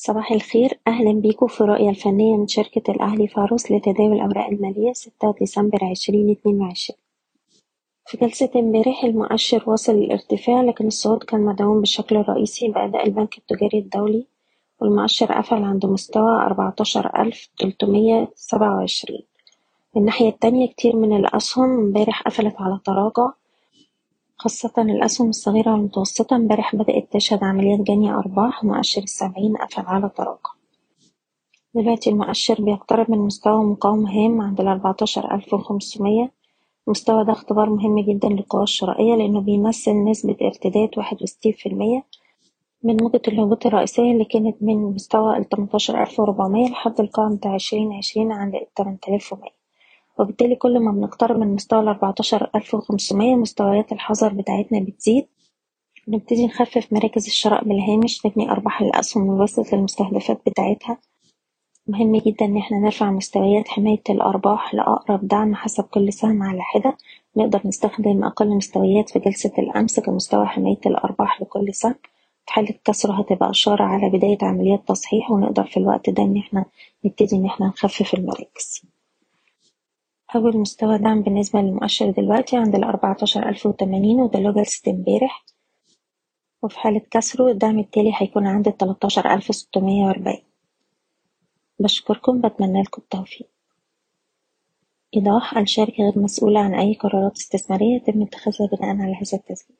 صباح الخير. أهلا بيكم في الرؤية الفنية من شركة الأهلي فاروس لتداول الأوراق المالية ستة ديسمبر عشرين اتنين وعشرين. في جلسة امبارح المؤشر واصل الارتفاع لكن الصعود كان مدعوم بشكل رئيسي بأداء البنك التجاري الدولي والمؤشر قفل عند مستوى أربعتاشر ألف تلتمية سبعة وعشرين. الناحية التانية كتير من الأسهم امبارح قفلت على تراجع خاصة الأسهم الصغيرة والمتوسطة. امبارح بدأت تشهد عمليات جني أرباح ومؤشر السبعين قفل على تراجع دلوقتي المؤشر بيقترب من مستوى مقاومة هام عند الأربعتاشر ألف وخمسمية. المستوى ده اختبار مهم جدا للقوى الشرائية لأنه بيمثل نسبة ارتداد واحد وستين في المية من موجة الهبوط الرئيسية اللي كانت من مستوى التمنتاشر ألف وربعمية لحد القاع بتاع عشرين عشرين عند التمنتلاف ومية. وبالتالي كل ما بنقترب من مستوى الأربعتاشر ألف وخمسمية مستويات الحذر بتاعتنا بتزيد نبتدي نخفف مراكز الشراء بالهامش نبني أرباح الأسهم ونبسط المستهدفات بتاعتها. مهم جدا إن إحنا نرفع مستويات حماية الأرباح لأقرب دعم حسب كل سهم على حدة. نقدر نستخدم أقل مستويات في جلسة الأمس كمستوى حماية الأرباح لكل سهم. في حالة كسره هتبقى إشارة على بداية عمليات تصحيح ونقدر في الوقت ده إن إحنا نبتدي إن إحنا نخفف المراكز. أول مستوى دعم بالنسبة للمؤشر دلوقتي عند الأربعتاشر ألف وتمانين وده له جلسة امبارح. وفي حالة كسره الدعم التالي هيكون عند التلاتاشر ألف ستمية وأربعين. بشكركم بتمنى لكم التوفيق. إيضاح الشركة غير مسؤولة عن أي قرارات استثمارية يتم اتخاذها بناء على هذا التسجيل.